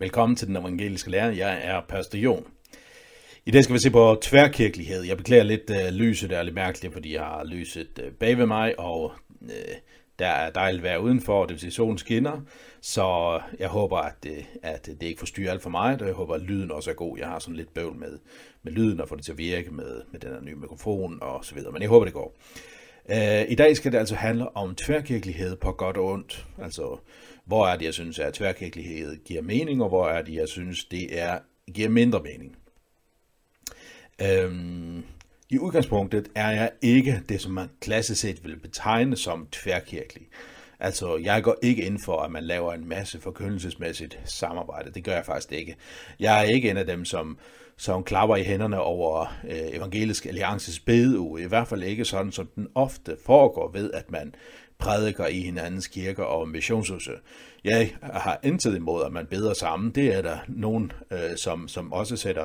Velkommen til den evangeliske lærer. Jeg er Pastor Jon. I dag skal vi se på tværkirkelighed. Jeg beklager lidt uh, lyset, der er lidt mærkeligt, fordi jeg har lyset uh, bag ved mig, og uh, der er dejligt vejr udenfor, det vil sige solen skinner. Så jeg håber, at, uh, at det ikke forstyrrer alt for mig, og jeg håber, at lyden også er god. Jeg har sådan lidt bøvl med, med lyden og få det til at virke med, med den her nye mikrofon og så videre, men jeg håber, det går. Uh, I dag skal det altså handle om tværkirkelighed på godt og ondt. Altså, hvor er det, jeg synes, at tværkirkelighed giver mening, og hvor er det, jeg synes, det er, giver mindre mening. Øhm, I udgangspunktet er jeg ikke det, som man klassisk set vil betegne som tværkirkelig. Altså, jeg går ikke ind for, at man laver en masse forkyndelsesmæssigt samarbejde. Det gør jeg faktisk ikke. Jeg er ikke en af dem, som, som klapper i hænderne over øh, Evangelisk Alliances bedeuge. I hvert fald ikke sådan, som den ofte foregår ved, at man prædiker i hinandens kirker og missionshuse. Jeg har intet imod, at man beder sammen. Det er der nogen, øh, som, som også sætter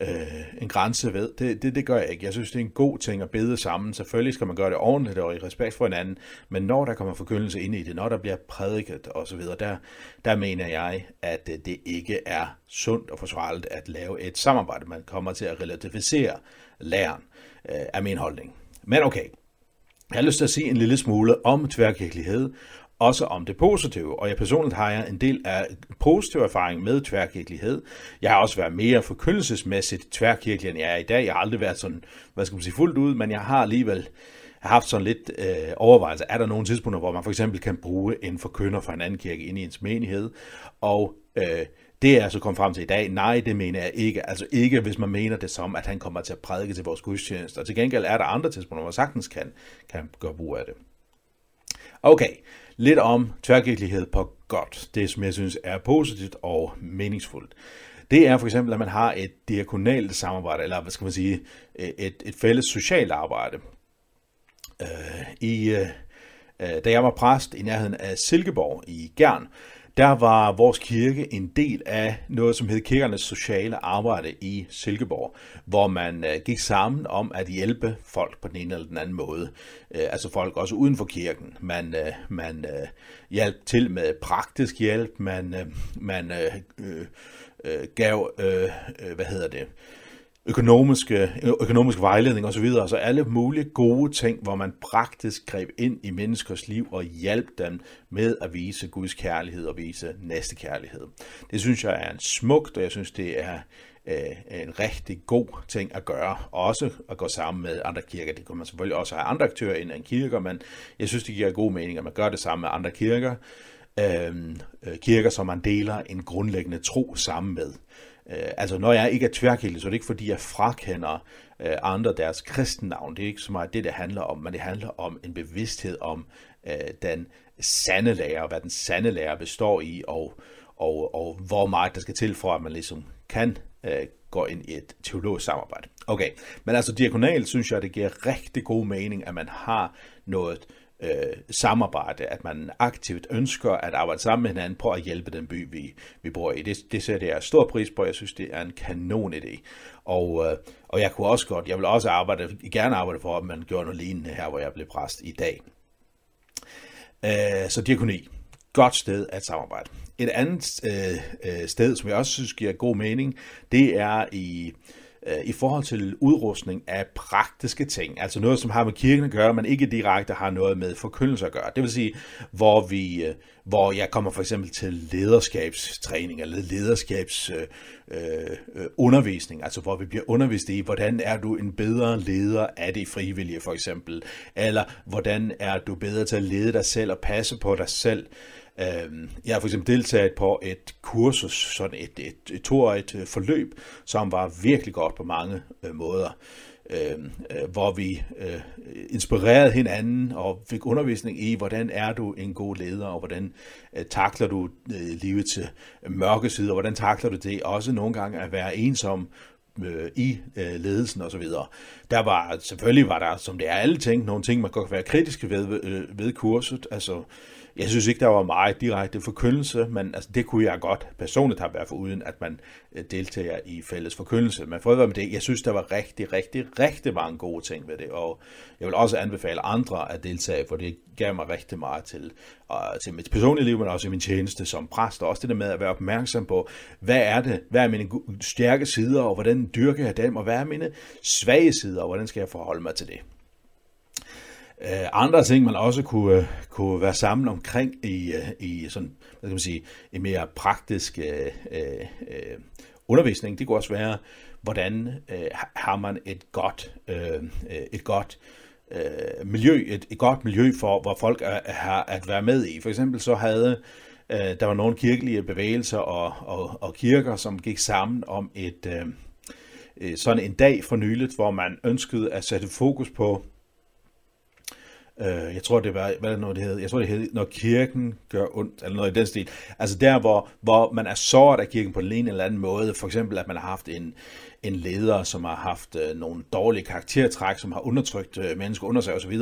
øh, en grænse ved. Det, det, det gør jeg ikke. Jeg synes, det er en god ting at bede sammen. Selvfølgelig skal man gøre det ordentligt og i respekt for hinanden, men når der kommer forkyndelse ind i det, når der bliver prædiket osv., der, der mener jeg, at øh, det ikke er sundt og forsvarligt at lave et samarbejde. Man kommer til at relativisere læren øh, er min holdning. Men okay, jeg har lyst til at sige en lille smule om tværkirkelighed, også om det positive, og jeg personligt har jeg en del af positiv erfaring med tværkirkelighed. Jeg har også været mere forkyndelsesmæssigt tværkirkelig, end jeg er i dag. Jeg har aldrig været sådan, hvad skal man sige, fuldt ud, men jeg har alligevel haft sådan lidt øh, overvejelse. Er der nogle tidspunkter, hvor man for eksempel kan bruge en forkynder fra en anden kirke ind i ens menighed? Og øh, det er altså kommet frem til i dag. Nej, det mener jeg ikke. Altså ikke, hvis man mener det som, at han kommer til at prædike til vores gudstjeneste. Og til gengæld er der andre tidspunkter, hvor man sagtens kan, kan gøre brug af det. Okay, lidt om tværkirkelighed på godt. Det, som jeg synes er positivt og meningsfuldt. Det er for eksempel, at man har et diakonalt samarbejde, eller hvad skal man sige, et, et fælles socialt arbejde. Øh, I, øh, øh da jeg var præst i nærheden af Silkeborg i Gern, der var vores kirke en del af noget, som hed kirkernes sociale arbejde i Silkeborg, hvor man øh, gik sammen om at hjælpe folk på den ene eller den anden måde. Øh, altså folk også uden for kirken. Man, øh, man hjalp til med praktisk hjælp, man, man øh, øh, gav, øh, hvad hedder det, økonomiske, økonomisk vejledning osv., så, så alle mulige gode ting, hvor man praktisk greb ind i menneskers liv og hjalp dem med at vise Guds kærlighed og vise næste kærlighed. Det synes jeg er en smukt, og jeg synes, det er øh, en rigtig god ting at gøre, også at gå sammen med andre kirker. Det kan man selvfølgelig også have andre aktører end en kirke, men jeg synes, det giver god mening, at man gør det sammen med andre kirker, øhm, øh, kirker, som man deler en grundlæggende tro sammen med. Øh, altså når jeg ikke er tværkilde, så er det ikke fordi, jeg frakender øh, andre deres kristennavn. Det er ikke så meget det, det handler om, men det handler om en bevidsthed om øh, den sande lærer, hvad den sande lærer består i, og, og, og hvor meget der skal til for, at man ligesom kan øh, gå ind i et teologisk samarbejde. Okay, men altså diakonalt synes jeg, det giver rigtig god mening, at man har noget øh, Øh, samarbejde, at man aktivt ønsker at arbejde sammen med hinanden på at hjælpe den by, vi, vi bor i. Det, det sætter jeg stor pris på. Jeg synes, det er en kanon idé. Og, øh, og jeg kunne også godt, jeg vil også arbejde, gerne arbejde for, at man gjorde noget lignende her, hvor jeg blev præst i dag. Øh, så diakoni. Godt sted at samarbejde. Et andet øh, øh sted, som jeg også synes giver god mening, det er i Øh, Øh, i forhold til udrustning af praktiske ting, altså noget, som har med kirken at gøre, men ikke direkte har noget med forkyndelse at gøre. Det vil sige, hvor, vi, øh, hvor jeg kommer for eksempel til lederskabstræning eller lederskabsundervisning, øh, øh, altså hvor vi bliver undervist i, hvordan er du en bedre leder af det frivillige for eksempel, eller hvordan er du bedre til at lede dig selv og passe på dig selv, Øhm, jeg har for eksempel deltaget på et kursus, sådan et, et, et toårigt øh, forløb, som var virkelig godt på mange øh, måder. Øhm, øh, hvor vi øh, inspirerede hinanden og fik undervisning i, hvordan er du en god leder, og hvordan øh, takler du øh, livets øh, mørke side, og hvordan takler du det også nogle gange at være ensom øh, i øh, ledelsen osv. der var, selvfølgelig var der, som det er alle ting, nogle ting, man godt kan være kritiske ved, ved, øh, ved kurset. Altså, jeg synes ikke, der var meget direkte forkyndelse, men altså, det kunne jeg godt personligt have været for uden, at man øh, deltager i fælles forkyndelse. Men for at være med det, jeg synes, der var rigtig, rigtig, rigtig mange gode ting ved det, og jeg vil også anbefale andre at deltage, for det gav mig rigtig meget til, og til mit personlige liv, men også i min tjeneste som præst. Og også det der med at være opmærksom på, hvad er det, hvad er mine stærke sider, og hvordan dyrker jeg dem, og hvad er mine svage sider, og hvordan skal jeg forholde mig til det. Uh, andre ting, man også kunne, øh, kunne være sammen omkring i, øh, i sådan, hvad skal man sige, en mere praktisk øh, øh, undervisning, det kunne også være, hvordan øh, har man et godt, øh, et godt øh, miljø, et, et godt miljø for, hvor folk er, har at være med i. For eksempel så havde øh, der var nogle kirkelige bevægelser og, og, og kirker, som gik sammen om et øh, sådan en dag for nyligt, hvor man ønskede at sætte fokus på Øh, jeg tror, det var, hvad er det nu, det hed? Jeg tror, det hed, når kirken gør ondt, eller noget i den stil. Altså der, hvor, hvor man er såret af kirken på en eller anden måde. For eksempel, at man har haft en, en leder, som har haft øh, nogle dårlige karaktertræk, som har undertrykt øh, mennesker under sig osv.,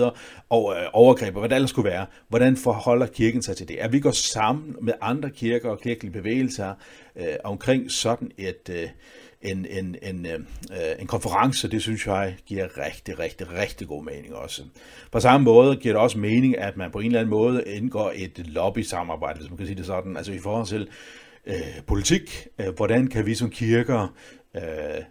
og øh, overgreb, og hvad det ellers skulle være. Hvordan forholder kirken sig til det? At vi går sammen med andre kirker og kirkelige bevægelser øh, omkring sådan et... Øh, en, en, en, øh, øh, en konference, det synes jeg giver rigtig, rigtig, rigtig god mening også. På samme måde giver det også mening, at man på en eller anden måde indgår et lobby-samarbejde, hvis man kan sige det sådan, altså i forhold til øh, politik, øh, hvordan kan vi som kirker øh,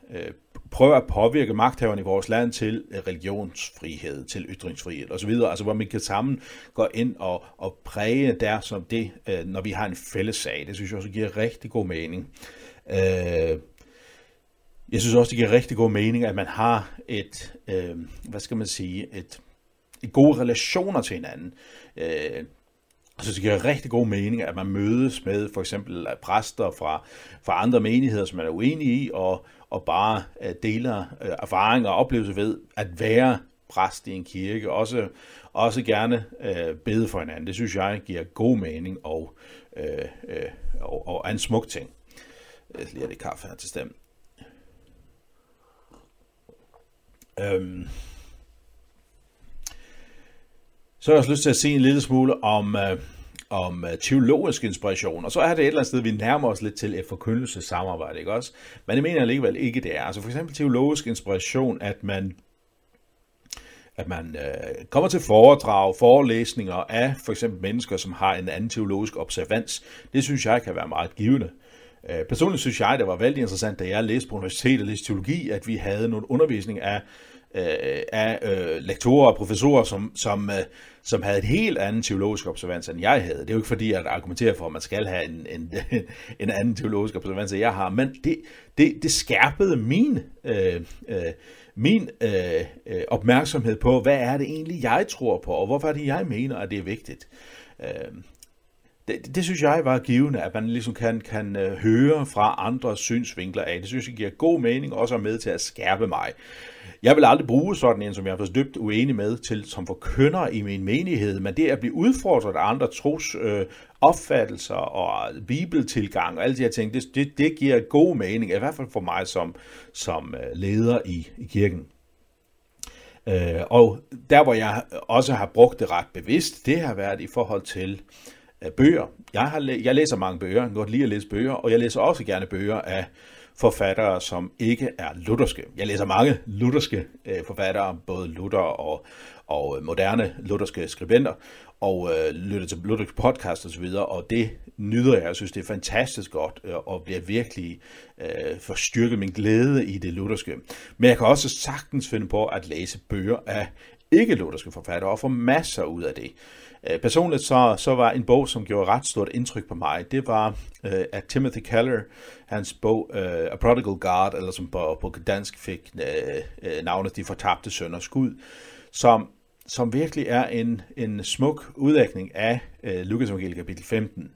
øh, prøve at påvirke magthaverne i vores land til øh, religionsfrihed, til ytringsfrihed osv., altså hvor man kan sammen gå ind og, og præge der som det, øh, når vi har en fælles sag. Det synes jeg også giver rigtig god mening. Øh, jeg synes også, det giver rigtig god mening, at man har et, øh, hvad skal man sige, et, et gode relationer til hinanden. Øh, jeg synes, det giver rigtig god mening, at man mødes med for eksempel øh, præster fra, fra andre menigheder, som man er uenig i, og, og bare øh, deler øh, erfaringer og oplevelser ved at være præst i en kirke. Også, også gerne øh, bede for hinanden. Det synes jeg giver god mening og, øh, øh, og, og er en smuk ting. Jeg lige det kaffe her til stemmen. Øhm, så har jeg også lyst til at se en lille smule om, øh, om øh, teologisk inspiration, og så er det et eller andet sted, vi nærmer os lidt til et forkyndelsesamarbejde, ikke også? Men jeg mener alligevel ikke, det er. Altså for eksempel teologisk inspiration, at man at man øh, kommer til foredrag, forelæsninger af for eksempel mennesker, som har en anden teologisk observans. Det synes jeg kan være meget givende. Øh, Øh, personligt synes jeg, det var vældig interessant, da jeg læste på universitetet og læste teologi, at vi havde noget undervisning af, øh, af øh, lektorer og professorer, som, som, øh, som havde et helt andet teologisk observans, end jeg havde. Det er jo ikke fordi, at jeg argumenterer for, at man skal have en, en, en anden teologisk observans, end jeg har, men det, det, det skærpede min, øh, øh, min øh, øh, opmærksomhed på, hvad er det egentlig, jeg tror på, og hvorfor er det, jeg mener, at det er vigtigt. Øh, det, det synes jeg var givende, at man ligesom kan, kan øh, høre fra andre synsvinkler af. Det synes jeg giver god mening, også er med til at skærpe mig. Jeg vil aldrig bruge sådan en, som jeg er dybt uenig med, til som forkynder i min menighed, men det at blive udfordret af andre tros øh, opfattelser og bibeltilgang og alle de her ting, det, det, det giver god mening, i hvert fald for mig som, som øh, leder i, i kirken. Øh, og der, hvor jeg også har brugt det ret bevidst, det har været i forhold til øh, bøger. Jeg, har, jeg læser mange bøger, jeg kan godt lide at læse bøger, og jeg læser også gerne bøger af forfattere, som ikke er lutherske. Jeg læser mange lutherske øh, forfattere, både Luther og, og øh, moderne lutherske skribenter, og øh, lytter til lutherske podcast osv., og, og det nyder jeg. Jeg synes, det er fantastisk godt, øh, og bliver virkelig øh, forstyrket min glæde i det lutherske. Men jeg kan også sagtens finde på at læse bøger af ikke-lutherske forfattere, og få masser ud af det. Øh, personligt så, så var en bog, som gjorde ret stort indtryk på mig, det var uh, af Timothy Keller, hans bog uh, A Prodigal God, eller som på, på dansk fik uh, navnet De Fortabte Sønders Skud, som, som virkelig er en, en smuk udlægning af uh, Lukas Evangeliet kapitel 15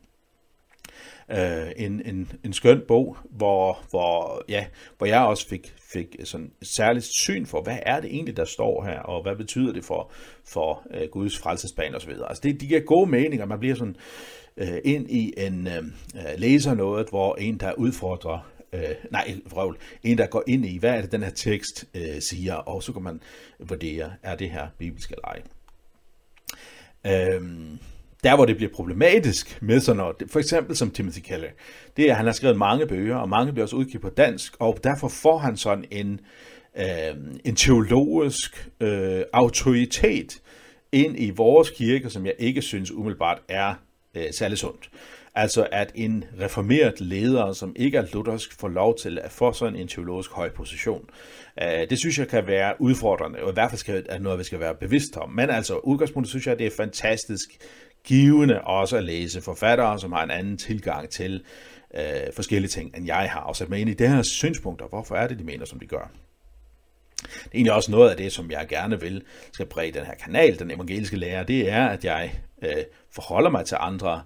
øh, en, en, en skøn bog, hvor, hvor, ja, hvor jeg også fik, fik sådan et særligt syn for, hvad er det egentlig, der står her, og hvad betyder det for, for øh, Guds frelsesbane osv. Altså det, de giver gode meninger, man bliver sådan øh, ind i en øh, øh, læser noget, hvor en, der udfordrer øh, nej, vrøvl, en, der går ind i, hvad er det, den her tekst øh, siger, og så kan man vurdere, er det her bibelsk eller ej. Øhm, der, hvor det bliver problematisk med sådan noget, for eksempel som Timothy Keller, det er, at han har skrevet mange bøger, og mange bliver også udgivet på dansk, og derfor får han sådan en, øh, en teologisk øh, autoritet ind i vores kirke, som jeg ikke synes umiddelbart er øh, særlig sundt. Altså at en reformeret leder, som ikke er luthersk, får lov til at få sådan en teologisk høj position. Øh, det synes jeg kan være udfordrende, og i hvert fald skal, er noget, vi skal være bevidst om. Men altså, udgangspunktet synes jeg, det er fantastisk givende også at læse forfattere, som har en anden tilgang til øh, forskellige ting, end jeg har, og sætte mig ind i deres synspunkter. Hvorfor er det, de mener, som de gør? Det er egentlig også noget af det, som jeg gerne vil skal præge den her kanal, den evangeliske lærer, det er, at jeg øh, forholder mig til andre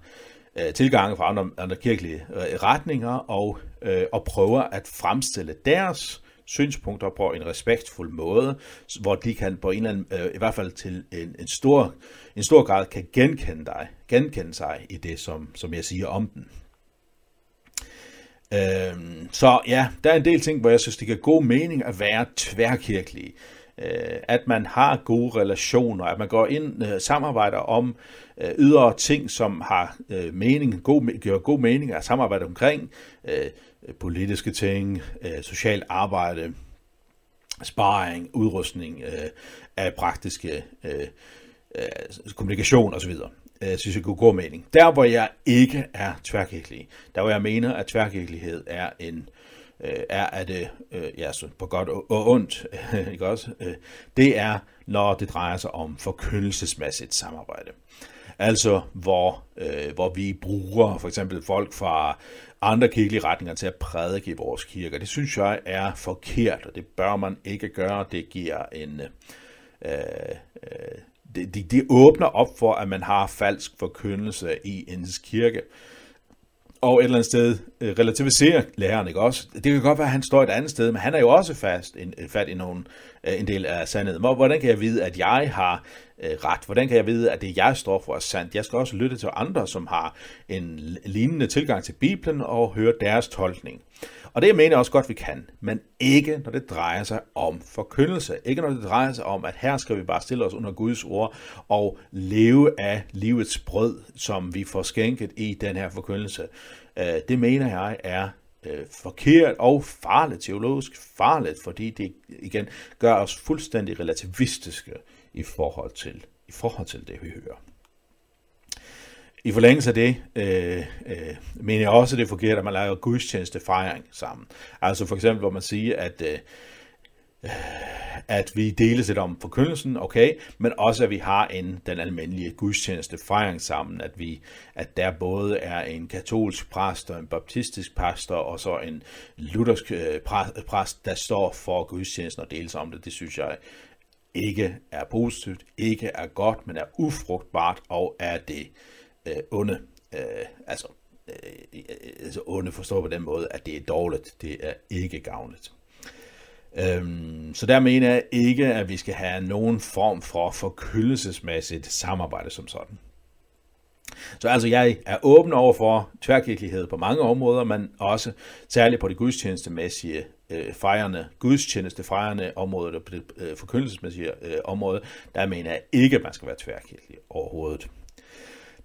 øh, tilgange fra andre, andre kirkelige øh, retninger og, øh, og prøver at fremstille deres synspunkter på en respektfuld måde, hvor de kan på en eller anden, øh, i hvert fald til en, en, stor, en stor grad kan genkende dig, genkende sig i det, som, som jeg siger om den. Øhm, så ja, der er en del ting, hvor jeg synes, det giver god mening at være tværkirkelig. Øh, at man har gode relationer, at man går ind og øh, samarbejder om øh, ydre ting, som har øh, mening, god, gør god mening at samarbejde omkring. Øh, politiske ting, øh, arbejde, sparring, udrustning øh, af praktiske øh, øh, kommunikation osv. Jeg øh, synes, jeg kunne god mening. Der, hvor jeg ikke er tværkirkelig, der hvor jeg mener, at tværkirkelighed er en Øh, er at øh, øh, ja, så på godt og ondt, ikke også? Øh, det er, når det drejer sig om forkyndelsesmæssigt samarbejde. Altså, hvor, øh, hvor vi bruger for eksempel folk fra andre kirkelige retninger til at prædike i vores kirker. Det synes jeg er forkert, og det bør man ikke gøre. Det giver en... Øh, øh, det, det, det åbner op for, at man har falsk forkyndelse i ens kirke og et eller andet sted øh, relativiserer læreren, ikke også? Det kan godt være, at han står et andet sted, men han er jo også fast en, øh, fat i nogen, øh, en del af sandheden. Hvordan kan jeg vide, at jeg har ret? Hvordan kan jeg vide, at det, jeg står for, er sandt? Jeg skal også lytte til andre, som har en lignende tilgang til Bibelen og høre deres tolkning. Og det mener jeg også godt, vi kan, men ikke når det drejer sig om forkyndelse. Ikke når det drejer sig om, at her skal vi bare stille os under Guds ord og leve af livets brød, som vi får skænket i den her forkyndelse. Øh, det mener jeg er øh, forkert og farligt, teologisk farligt, fordi det igen gør os fuldstændig relativistiske i forhold til, i forhold til det, vi hører. I forlængelse af det, øh, øh, mener jeg også, at det er forkert, at man laver gudstjenestefejring sammen. Altså for eksempel, hvor man siger, at, øh, øh at vi deles lidt om forkyndelsen, okay, men også at vi har en, den almindelige gudstjeneste fejring sammen, at, vi, at der både er en katolsk præst og en baptistisk pastor, og så en luthersk øh, præst, der står for gudstjenesten og deles om det. Det synes jeg ikke er positivt, ikke er godt, men er ufrugtbart og er det øh, onde. Øh, altså, øh, altså onde forstår på den måde, at det er dårligt. Det er ikke gavnligt. Øhm, så der mener jeg ikke, at vi skal have nogen form for forkyndelsesmæssigt samarbejde som sådan. Så altså, jeg er åben over for tværkirkelighed på mange områder, men også særligt på det gudstjenestemæssige øh, fejrende, gudstjenestefejrende område, og på det øh, forkyndelsesmæssige øh, område, der mener jeg ikke, at man skal være tværkirkelig overhovedet.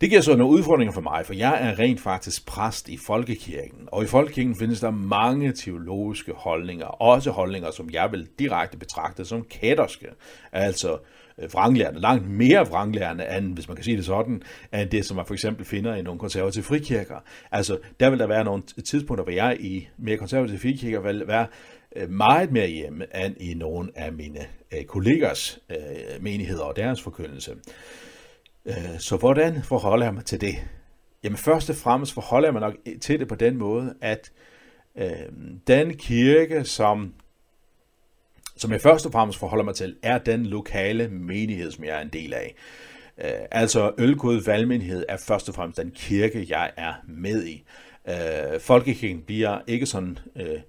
Det giver så nogle udfordringer for mig, for jeg er rent faktisk præst i folkekirken, og i folkekirken findes der mange teologiske holdninger, også holdninger, som jeg vil direkte betragte som kætterske, altså øh, vranglærende, langt mere vranglærende, end, hvis man kan sige det sådan, end det, som man for eksempel finder i nogle konservative frikirker. Altså, der vil der være nogle tidspunkter, hvor jeg i mere konservative frikirker vil være øh, meget mere hjemme, end i nogle af mine øh, kollegers menigheder og deres forkyndelse. Øh, så hvordan forholder jeg mig til det? Jamen først og fremmest forholder jeg mig nok til det på den måde, at øh, den kirke, som, som jeg først og fremmest forholder mig til, er den lokale menighed, som jeg er en del af. Øh, altså Ølgod Valgmenighed er først og fremmest den kirke, jeg er med i. Øh, Folkekirken bliver ikke sådan... Øh,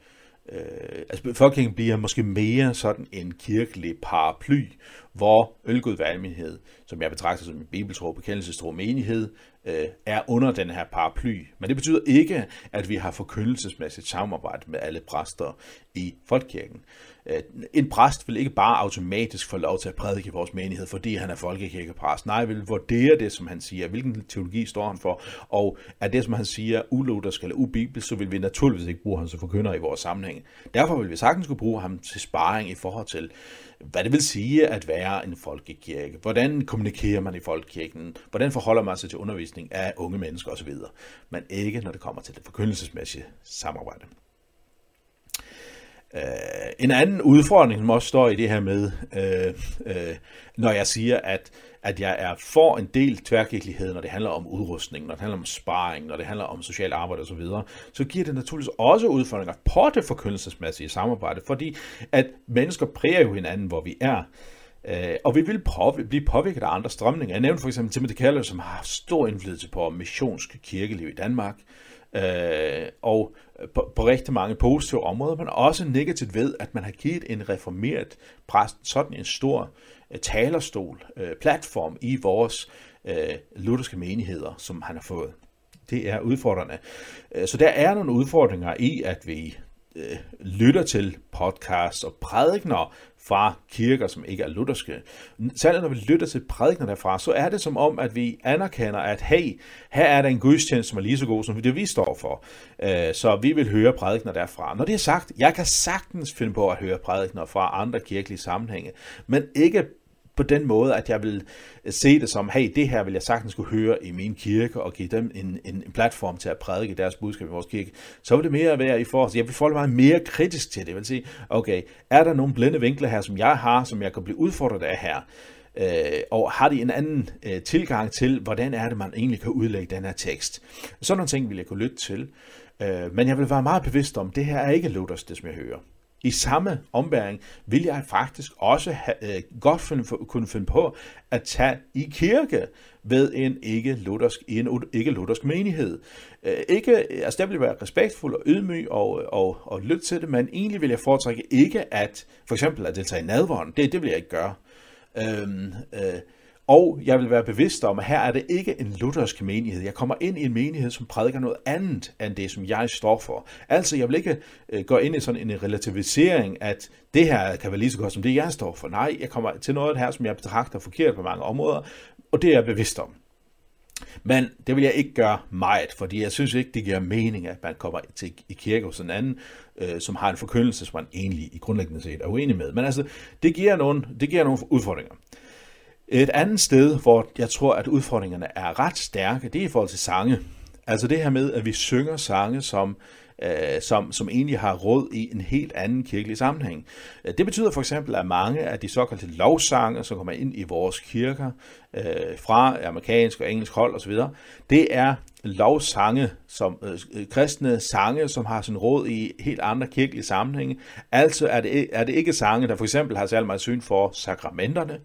Øh, altså befolkningen bliver måske mere sådan en kirkelig paraply hvor Ølgud Valgmenighed, som jeg betragter som en bibeltro, bekendelsestro menighed, øh, er under den her paraply. Men det betyder ikke, at vi har forkyndelsesmæssigt samarbejde med alle præster i Folkekirken. Øh, en præst vil ikke bare automatisk få lov til at prædike i vores menighed, fordi han er folkekirkepræst. Nej, vil vurdere det, som han siger. Hvilken teologi står han for? Og er det, som han siger, uluthersk eller ubibelsk, så vil vi naturligvis ikke bruge ham som forkynder i vores sammenhæng. Derfor vil vi sagtens kunne bruge ham til sparring i forhold til, hvad det vil sige at være en folkekirke. Hvordan kommunikerer man i folkekirken? Hvordan forholder man sig til undervisning af unge mennesker osv. Men ikke, når det kommer til det forkyndelsesmæssige samarbejde. Uh, en anden udfordring, som også står i det her med, uh, uh, når jeg siger, at, at jeg er for en del tværkirkelighed, når det handler om udrustning, når det handler om sparring, når det handler om social arbejde osv., så, så giver det naturligvis også udfordringer på det forkyndelsesmæssige samarbejde, fordi at mennesker præger jo hinanden, hvor vi er. Uh, og vi vil påvirke, blive påvirket af andre strømninger. Jeg nævnte for eksempel Timothy Keller, som har stor indflydelse på missionsk kirkeliv i Danmark øh, og på, på rigtig mange positive områder, men også negativt ved, at man har givet en reformeret præst sådan en stor øh, talerstol, øh, platform i vores øh, lutherske menigheder, som han har fået. Det er udfordrende. Øh, så der er nogle udfordringer i, at vi øh, lytter til podcasts og prædikner fra kirker, som ikke er lutherske. Særligt når vi lytter til prædikner derfra, så er det som om, at vi anerkender, at hey, her er der en gudstjeneste, som er lige så god som det, vi står for. Øh, så vi vil høre prædikner derfra. Når det er sagt, jeg kan sagtens finde på at høre prædikner fra andre kirkelige sammenhænge, men ikke på den måde, at jeg vil øh, se det som, hey, det her vil jeg sagtens kunne høre i min kirke, og give dem en, en, en platform til at prædike deres budskab i vores kirke, så vil det mere være i forhold til, jeg vil forholde mig mere kritisk til det. Jeg vil sige, okay, er der nogle blinde vinkler her, som jeg har, som jeg kan blive udfordret af her? Øh, og har de en anden øh, tilgang til, hvordan er det, man egentlig kan udlægge den her tekst? Sådan nogle ting vil jeg kunne lytte til. Øh, men jeg vil være meget bevidst om, det her er ikke Luthers, det som jeg hører. I samme ombæring vil jeg faktisk også have, øh, godt finde, kunne finde på at tage i kirke ved en ikke-luthersk, en ikke-luthersk menighed. Øh, ikke, øh, altså der vil være respektfuld og ydmyg og, og, og lytte til det, men egentlig vil jeg foretrække ikke at, for eksempel at deltage i nadvånd. Det, det vil jeg ikke gøre. Øhm, øh, øh, og jeg vil være bevidst om, at her er det ikke en luthersk menighed. Jeg kommer ind i en menighed, som prædiker noget andet end det, som jeg står for. Altså, jeg vil ikke øh, gå ind i sådan en relativisering, at det her kan være lige så godt som det, jeg står for. Nej, jeg kommer til noget her, som jeg betragter forkert på mange områder, og det er jeg bevidst om. Men det vil jeg ikke gøre meget, fordi jeg synes ikke, det giver mening, at man kommer til i kirke hos en anden, øh, som har en forkyndelse, som man egentlig i grundlæggende set er uenig med. Men altså, det giver nogle, det giver nogle udfordringer. Et andet sted, hvor jeg tror, at udfordringerne er ret stærke, det er i forhold til sange. Altså det her med, at vi synger sange, som, øh, som, som egentlig har råd i en helt anden kirkelig sammenhæng. Det betyder for eksempel, at mange af de såkaldte lovsange, som kommer ind i vores kirker øh, fra amerikansk og engelsk hold osv., det er lovsange, som øh, øh kristne sange, som har sin råd i helt andre kirkelige sammenhænge. Altså er det, er det ikke sange, der for eksempel har særlig meget syn for sakramenterne, Øh,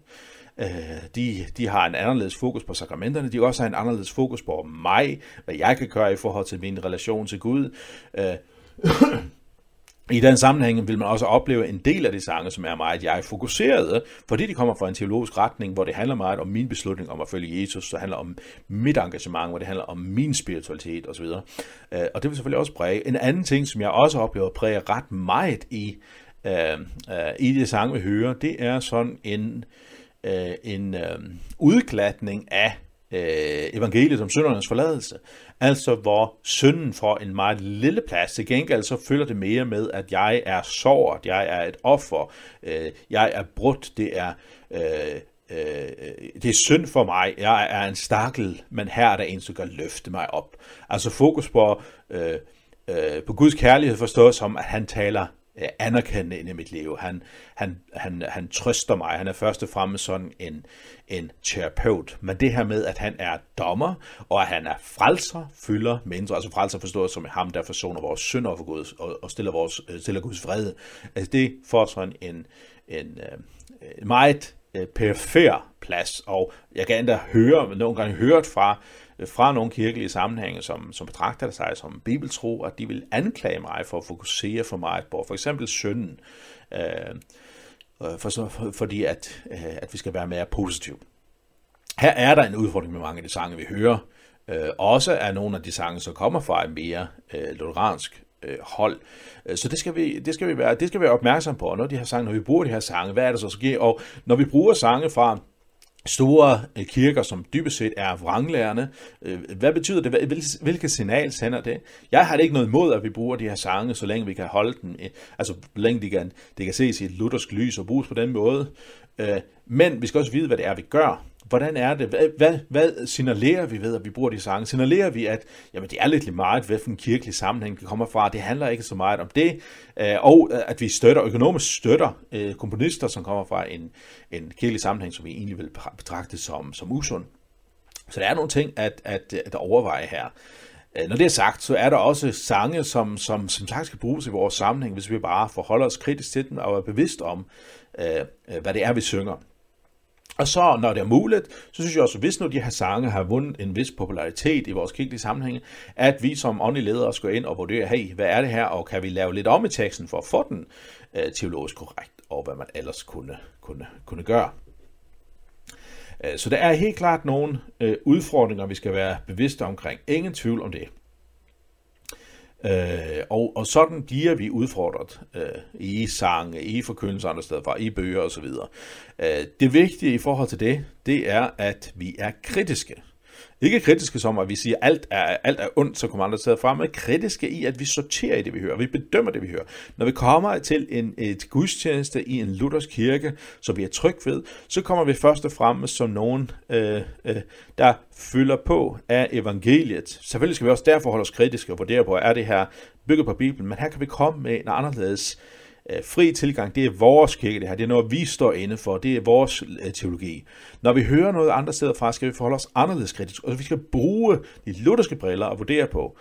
Øh, de, de har en anderledes fokus på sakramenterne, de også har en anderledes fokus på mig, hvad jeg kan gøre i forhold til min relation til Gud. Øh, I den sammenhæng vil man også opleve en del af de sange, som er meget jeg fokuserede, fordi de kommer fra en teologisk retning, hvor det handler meget om min beslutning om at følge Jesus, så handler om mit engagement, hvor det handler om min spiritualitet osv. Øh, og det vil selvfølgelig også præge. En anden ting, som jeg også oplever præger ret meget i, uh, i de sange, vi hører, det er sådan en, øh, øh, en øh, udklatning af øh, evangeliet om syndernes forladelse. Altså hvor synden får en meget lille plads. Til gengæld så følger det mere med, at jeg er såret, jeg er et offer, øh, jeg er brudt, det er... Øh, øh, det er synd for mig, jeg er en stakkel, men her er der en, som kan løfte mig op. Altså fokus på, øh, øh, på Guds kærlighed forstået som, at han taler Øh, anerkendende ind i mit liv. Han, han, han, han trøster mig. Han er først og fremmest sådan en, en terapeut. Men det her med, at han er dommer, og at han er frelser, fylder mindre. Altså frelser forstået som ham, der forsoner vores synder for Gud, og, og stiller, vores, øh, stiller Guds vrede. Altså det får sådan en, en, en meget øh, perifer plads. Og jeg kan endda høre, nogle gange hørt fra øh, fra nogle kirkelige sammenhænge, som, som betragter sig som bibeltro, at de vil anklage mig for at fokusere for meget på for eksempel synden. Øh, øh for, for, fordi at, øh, at vi skal være mere positive. Her er der en udfordring med mange af de sange, vi hører. Øh, også er nogle af de sange, som kommer fra en mere øh, lutheransk øh, hold. Øh, så det skal, vi, det, skal vi være, det skal vi være opmærksom på. Når, de her sange, når vi bruger de her sange, hvad er det så, sker? Og når vi bruger sange fra store øh, kirker, som dybest set er vranglærende. Øh, hvad betyder det? Hvilket signal sender det? Jeg har det ikke noget imod, at vi bruger de her sange, så længe vi kan holde den, altså så længe de kan, de kan ses i et luthersk lys og bruges på den måde. Men vi skal også vide, hvad det er, vi gør. Hvordan er det? Hvad, hvad, hvad signalerer vi ved, at vi bruger de sange? Signalerer vi, at jamen, det er lidt meget, hvilken kirkelig sammenhæng det kommer fra. Det handler ikke så meget om det. Øh, og øh, at vi støtter, økonomisk støtter øh, komponister, som kommer fra en, en kirkelig sammenhæng, som vi egentlig vil betragte som, som usund. Så der er nogle ting at, at, at overveje her. Øh, når det er sagt, så er der også sange, som, som, som sagt skal bruges i vores sammenhæng, hvis vi bare forholder os kritisk til dem og er bevidst om, øh, øh hvad det er, vi synger. Og så, når det er muligt, så synes jeg også, hvis nu de her sange har vundet en vis popularitet i vores kirkelige sammenhæng, at vi som åndelige ledere skal ind og vurdere, hey, hvad er det her, og kan vi lave lidt om i teksten for at få den øh, teologisk korrekt, og hvad man ellers kunne, kunne, kunne gøre. Øh, så der er helt klart nogle øh, udfordringer, vi skal være bevidste omkring. Ingen tvivl om det. Øh, og, og sådan bliver vi udfordret øh, i sange, i forkyndelser andre steder fra, i bøger osv. Øh, det vigtige i forhold til det, det er, at vi er kritiske. Ikke kritiske som, at vi siger, at alt er, alt er ondt, så kommer andre steder frem, men kritiske i, at vi sorterer i det, vi hører, vi bedømmer det, vi hører. Når vi kommer til en, et gudstjeneste i en luthersk kirke, som vi er tryg ved, så kommer vi først og fremmest som nogen, øh, øh, der fylder på af evangeliet. Selvfølgelig skal vi også derfor holde os kritiske og vurdere på, er det her bygget på Bibelen, men her kan vi komme med en anderledes Øh, Øh, fri tilgang, det er vores kirke det her, det er noget, vi står inde for, det er vores øh, teologi. Når vi hører noget andre steder fra, skal vi forholde os anderledes kritisk, og vi skal bruge de lutherske briller og vurdere på,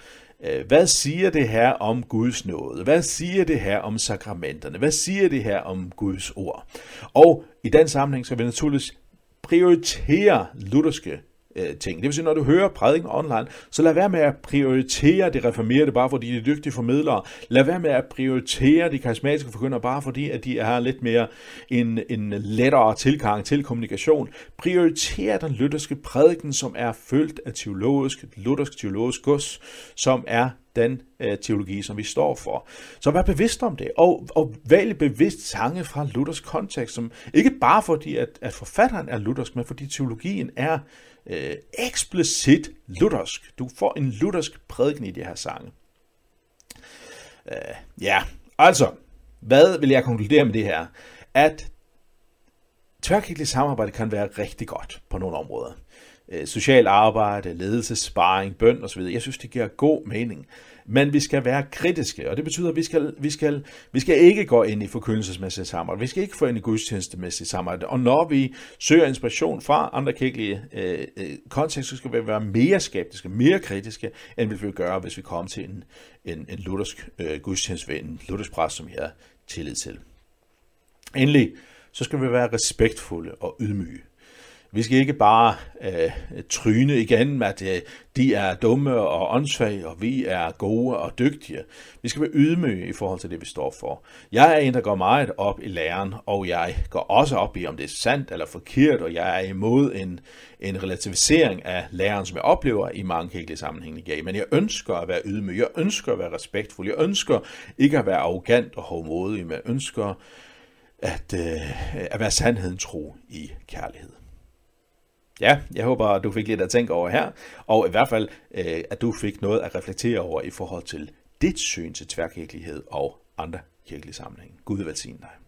øh, hvad siger det her om Guds nåde? Hvad siger det her om sakramenterne? Hvad siger det her om Guds ord? Og i den sammenhæng skal vi naturligvis prioritere lutherske øh, ting. Det vil sige, når du hører prædiken online, så lad være med at prioritere det reformerede, bare fordi de er dygtige formidlere. Lad være med at prioritere de karismatiske forkyndere, bare fordi at de er lidt mere en, en lettere tilgang til kommunikation. Prioriter den lutherske prædiken, som er fyldt af teologisk, luthersk teologisk gods, som er den øh, teologi, som vi står for. Så vær bevidst om det, og, og vælg bevidst sange fra Luthers kontekst, som ikke bare fordi, at, at forfatteren er luthersk, men fordi teologien er øh, eksplicit luthersk. Du får en luthersk prædiken i de her sange. Øh, ja, altså, hvad vil jeg konkludere med det her? At tværkirkeligt samarbejde kan være rigtig godt på nogle områder. Øh, social arbejde, ledelse, sparring, bøn osv. Jeg synes, det giver god mening. Men vi skal være kritiske, og det betyder, at vi skal, vi skal, vi skal ikke gå ind i forkyndelsesmæssigt samarbejde. Vi skal ikke få ind i gudstjenestemæssigt samarbejde. Og når vi søger inspiration fra andre kirkelige øh, øh, kontekster, så skal vi være mere skeptiske, mere kritiske, end vi vil gøre, hvis vi kommer til en, en, en luthersk øh, gudstjeneste ved en luthersk præst, som vi har tillid til. Endelig, så skal vi være respektfulde og ydmyge. Vi skal ikke bare øh, tryne igen med, at øh, de er dumme og åndssvage, og vi er gode og dygtige. Vi skal være ydmyge i forhold til det, vi står for. Jeg er en, der går meget op i læren, og jeg går også op i, om det er sandt eller forkert, og jeg er imod en, en relativisering af læren, som jeg oplever i mange kirkelige sammenhænge i Men jeg ønsker at være ydmyg, jeg ønsker at være respektfuld, jeg ønsker ikke at være arrogant og hovmodig, men jeg ønsker at, øh, at være sandheden tro i kærlighed. Ja, jeg håber, du fik lidt at tænke over her, og i hvert fald, øh, at du fik noget at reflektere over i forhold til dit syn til tværkirkelighed og andre kirkelige sammenhænge. Gud velsigne dig.